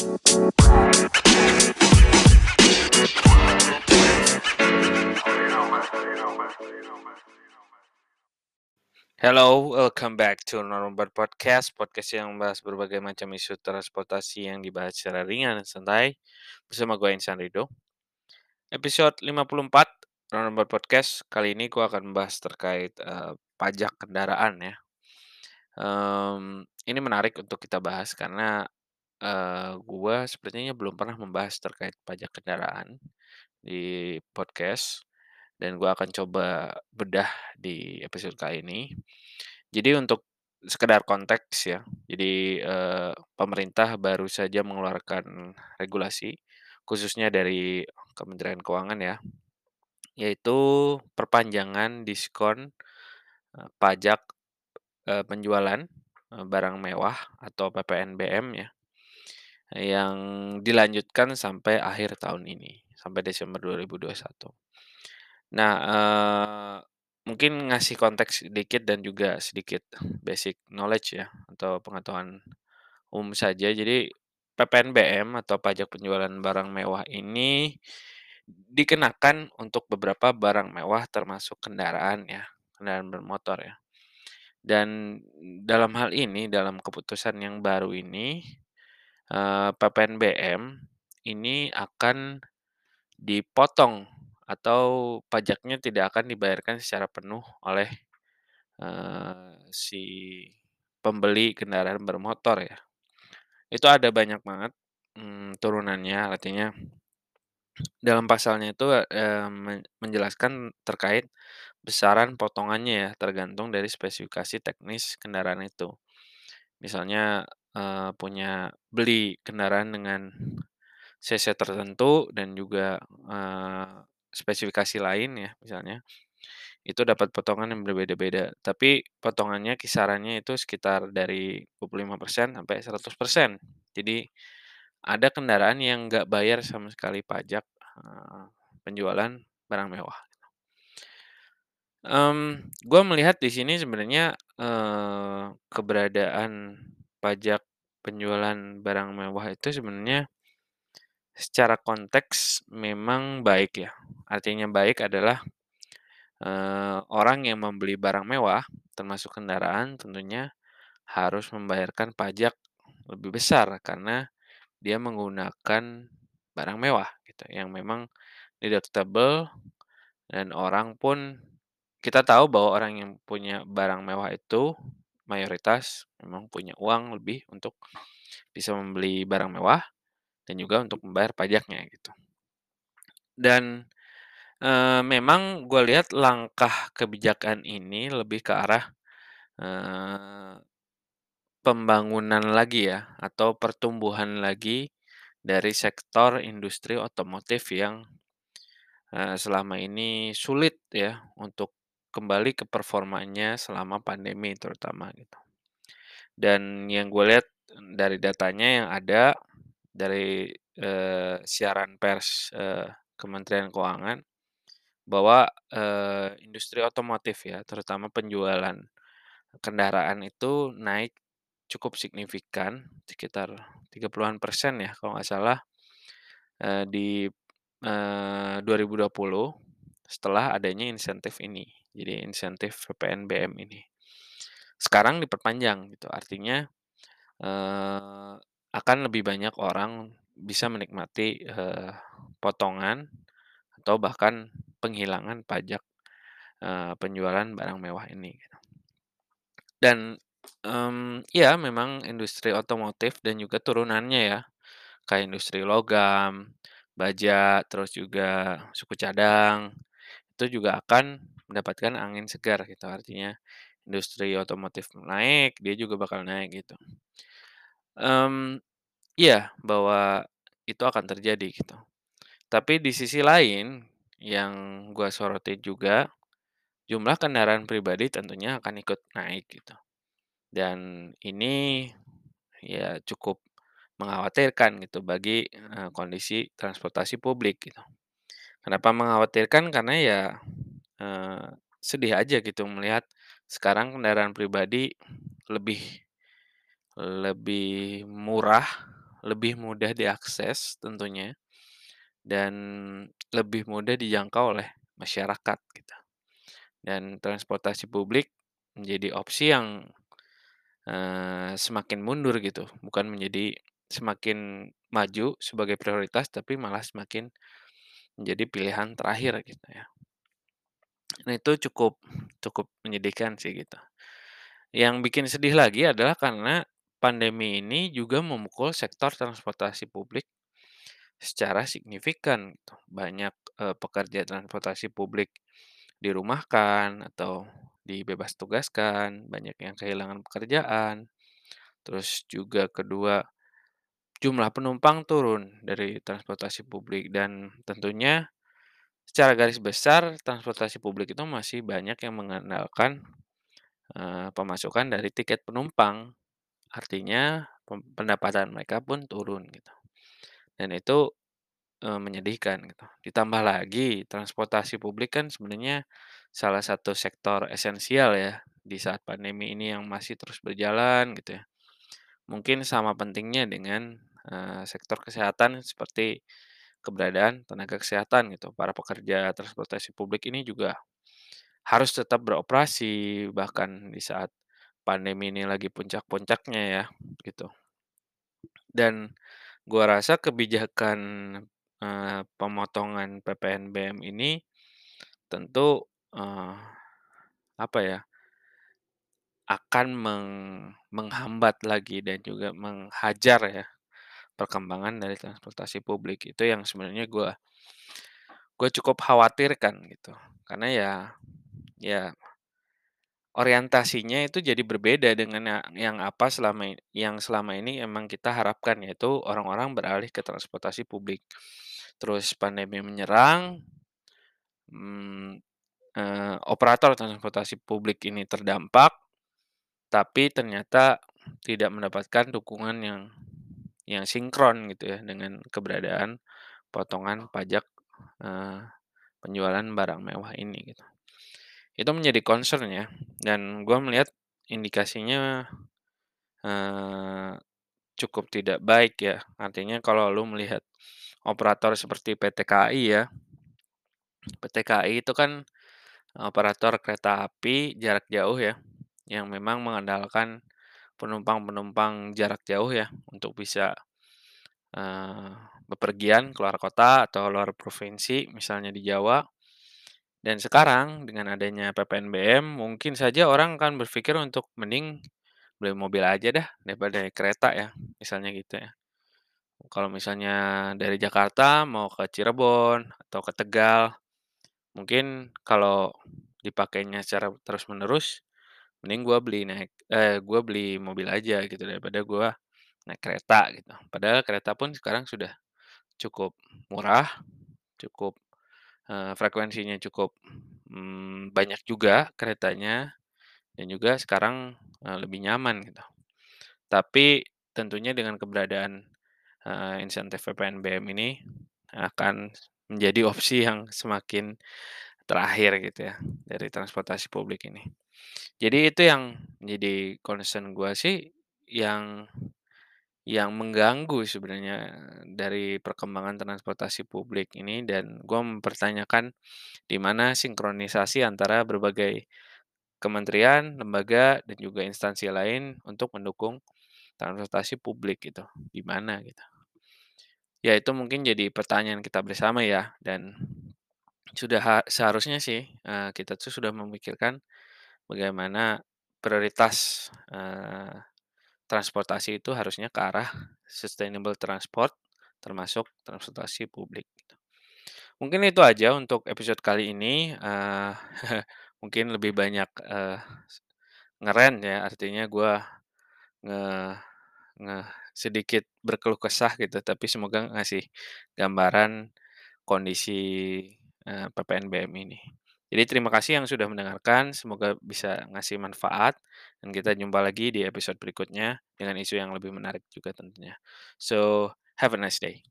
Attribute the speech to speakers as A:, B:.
A: Hello, welcome back to Normal Podcast, podcast yang membahas berbagai macam isu transportasi yang dibahas secara ringan dan santai bersama gue Insan Rido. Episode 54 Normal Podcast kali ini gue akan membahas terkait uh, pajak kendaraan ya. Um, ini menarik untuk kita bahas karena uh, gue sepertinya belum pernah membahas terkait pajak kendaraan di podcast dan gue akan coba bedah di episode kali ini. Jadi untuk sekedar konteks ya, jadi eh, pemerintah baru saja mengeluarkan regulasi khususnya dari Kementerian Keuangan ya, yaitu perpanjangan diskon eh, pajak eh, penjualan eh, barang mewah atau PPNBM ya, yang dilanjutkan sampai akhir tahun ini, sampai Desember 2021. Nah, uh, mungkin ngasih konteks sedikit dan juga sedikit basic knowledge ya, atau pengetahuan umum saja. Jadi PPNBM atau pajak penjualan barang mewah ini dikenakan untuk beberapa barang mewah termasuk kendaraan ya, kendaraan bermotor ya. Dan dalam hal ini, dalam keputusan yang baru ini, uh, PPNBM ini akan dipotong atau pajaknya tidak akan dibayarkan secara penuh oleh uh, si pembeli kendaraan bermotor ya. Itu ada banyak banget um, turunannya, artinya dalam pasalnya itu uh, menjelaskan terkait besaran potongannya ya, tergantung dari spesifikasi teknis kendaraan itu. Misalnya uh, punya beli kendaraan dengan cc tertentu dan juga uh, spesifikasi lain ya misalnya, itu dapat potongan yang berbeda-beda. Tapi potongannya kisarannya itu sekitar dari 25% sampai 100%. Jadi ada kendaraan yang nggak bayar sama sekali pajak uh, penjualan barang mewah. Um, gue melihat di sini sebenarnya uh, keberadaan pajak penjualan barang mewah itu sebenarnya secara konteks memang baik ya. Artinya baik adalah uh, orang yang membeli barang mewah, termasuk kendaraan, tentunya harus membayarkan pajak lebih besar karena dia menggunakan barang mewah gitu yang memang deductible dan orang pun kita tahu bahwa orang yang punya barang mewah itu mayoritas memang punya uang lebih untuk bisa membeli barang mewah dan juga untuk membayar pajaknya gitu. Dan e, memang gue lihat langkah kebijakan ini lebih ke arah e, pembangunan lagi ya atau pertumbuhan lagi dari sektor industri otomotif yang e, selama ini sulit ya untuk kembali ke performanya selama pandemi terutama gitu. Dan yang gue lihat dari datanya yang ada dari eh, siaran pers eh, Kementerian Keuangan bahwa eh, industri otomotif ya, terutama penjualan kendaraan itu naik cukup signifikan, sekitar 30-an persen ya kalau nggak salah eh, di eh, 2020 setelah adanya insentif ini. Jadi insentif PPNBM ini. Sekarang diperpanjang gitu. Artinya eh, akan lebih banyak orang bisa menikmati uh, potongan atau bahkan penghilangan pajak uh, penjualan barang mewah ini. Gitu. Dan um, ya memang industri otomotif dan juga turunannya ya, kayak industri logam, baja, terus juga suku cadang, itu juga akan mendapatkan angin segar gitu. Artinya industri otomotif naik, dia juga bakal naik gitu. Um, iya, bahwa itu akan terjadi gitu. Tapi di sisi lain yang gue soroti juga, jumlah kendaraan pribadi tentunya akan ikut naik gitu. Dan ini ya cukup mengkhawatirkan gitu bagi uh, kondisi transportasi publik gitu. Kenapa mengkhawatirkan? Karena ya uh, sedih aja gitu melihat sekarang kendaraan pribadi lebih lebih murah lebih mudah diakses tentunya dan lebih mudah dijangkau oleh masyarakat gitu. Dan transportasi publik menjadi opsi yang, eee, semakin mundur gitu, bukan menjadi semakin maju sebagai prioritas, tapi malah semakin menjadi pilihan terakhir gitu ya. Nah itu cukup cukup menyedihkan sih gitu. Yang bikin sedih lagi adalah karena pandemi ini juga memukul sektor transportasi publik secara signifikan gitu. Banyak, eee, pekerja transportasi publik dirumahkan atau dibebas tugaskan, banyak yang kehilangan pekerjaan. Terus juga kedua, jumlah penumpang turun dari transportasi publik dan tentunya secara garis besar transportasi publik itu masih banyak yang mengandalkan, eee, pemasukan dari tiket penumpang. Artinya pendapatan mereka pun turun gitu. Dan itu, eee, menyedihkan gitu. Ditambah lagi transportasi publik kan sebenarnya salah satu sektor esensial ya di saat pandemi ini yang masih terus berjalan gitu ya. Mungkin sama pentingnya dengan, eee, sektor kesehatan seperti keberadaan tenaga kesehatan gitu. Para pekerja transportasi publik ini juga harus tetap beroperasi bahkan di saat pandemi ini lagi puncak-puncaknya ya gitu. Dan gua rasa kebijakan, eee, pemotongan PPNBM ini tentu, eee, apa ya akan meng menghambat lagi dan juga menghajar ya perkembangan dari transportasi publik. Itu yang sebenarnya gua gua cukup khawatirkan gitu. Karena ya ya orientasinya itu jadi berbeda dengan ya yang apa selama yang selama ini emang kita harapkan, yaitu orang-orang beralih ke transportasi publik. Terus pandemi menyerang, mmm, eee, operator transportasi publik ini terdampak, tapi ternyata tidak mendapatkan dukungan yang yang sinkron gitu ya dengan keberadaan potongan pajak, eee, penjualan barang mewah ini gitu. Itu menjadi concern ya dan gua melihat indikasinya, eee, cukup tidak baik ya. Artinya kalau lu melihat operator seperti PT KAI ya. PT KAI itu kan operator kereta api jarak jauh ya, yang memang mengandalkan penumpang-penumpang jarak jauh ya untuk bisa, eee, bepergian keluar kota atau luar provinsi misalnya di Jawa. Dan sekarang dengan adanya PPNBM mungkin saja orang akan berpikir untuk mending beli mobil aja dah daripada kereta ya, misalnya gitu ya. Kalau misalnya dari Jakarta mau ke Cirebon atau ke Tegal, mungkin kalau dipakainya secara terus-menerus, mending gua beli naik eh, gua beli mobil aja gitu daripada gua naik kereta gitu. Padahal kereta pun sekarang sudah cukup murah, cukup, eee, frekuensinya cukup, mmm, banyak juga keretanya dan juga sekarang, eee, lebih nyaman gitu. Tapi tentunya dengan keberadaan, eee, insentif PPNBM ini akan menjadi opsi yang semakin terakhir gitu ya dari transportasi publik ini. Jadi itu yang menjadi concern gua sih yang yang mengganggu sebenarnya dari perkembangan transportasi publik ini. Dan gua mempertanyakan di mana sinkronisasi antara berbagai kementerian, lembaga, dan juga instansi lain untuk mendukung transportasi publik gitu, di mana gitu. Ya itu mungkin jadi pertanyaan kita bersama ya. Dan sudah ha seharusnya sih, eee, kita tuh sudah memikirkan bagaimana prioritas, eee, transportasi itu harusnya ke arah sustainable transport, termasuk transportasi publik gitu. Mungkin itu aja untuk episode kali ini, eee, mungkin lebih banyak, eee, nge-rant ya, artinya gua nge nge sedikit berkeluh kesah gitu, tapi semoga ngasih gambaran kondisi, eee, PPNBM ini. Jadi terima kasih yang sudah mendengarkan, semoga bisa ngasih manfaat dan kita jumpa lagi di episode berikutnya dengan isu yang lebih menarik juga tentunya. So, have a nice day.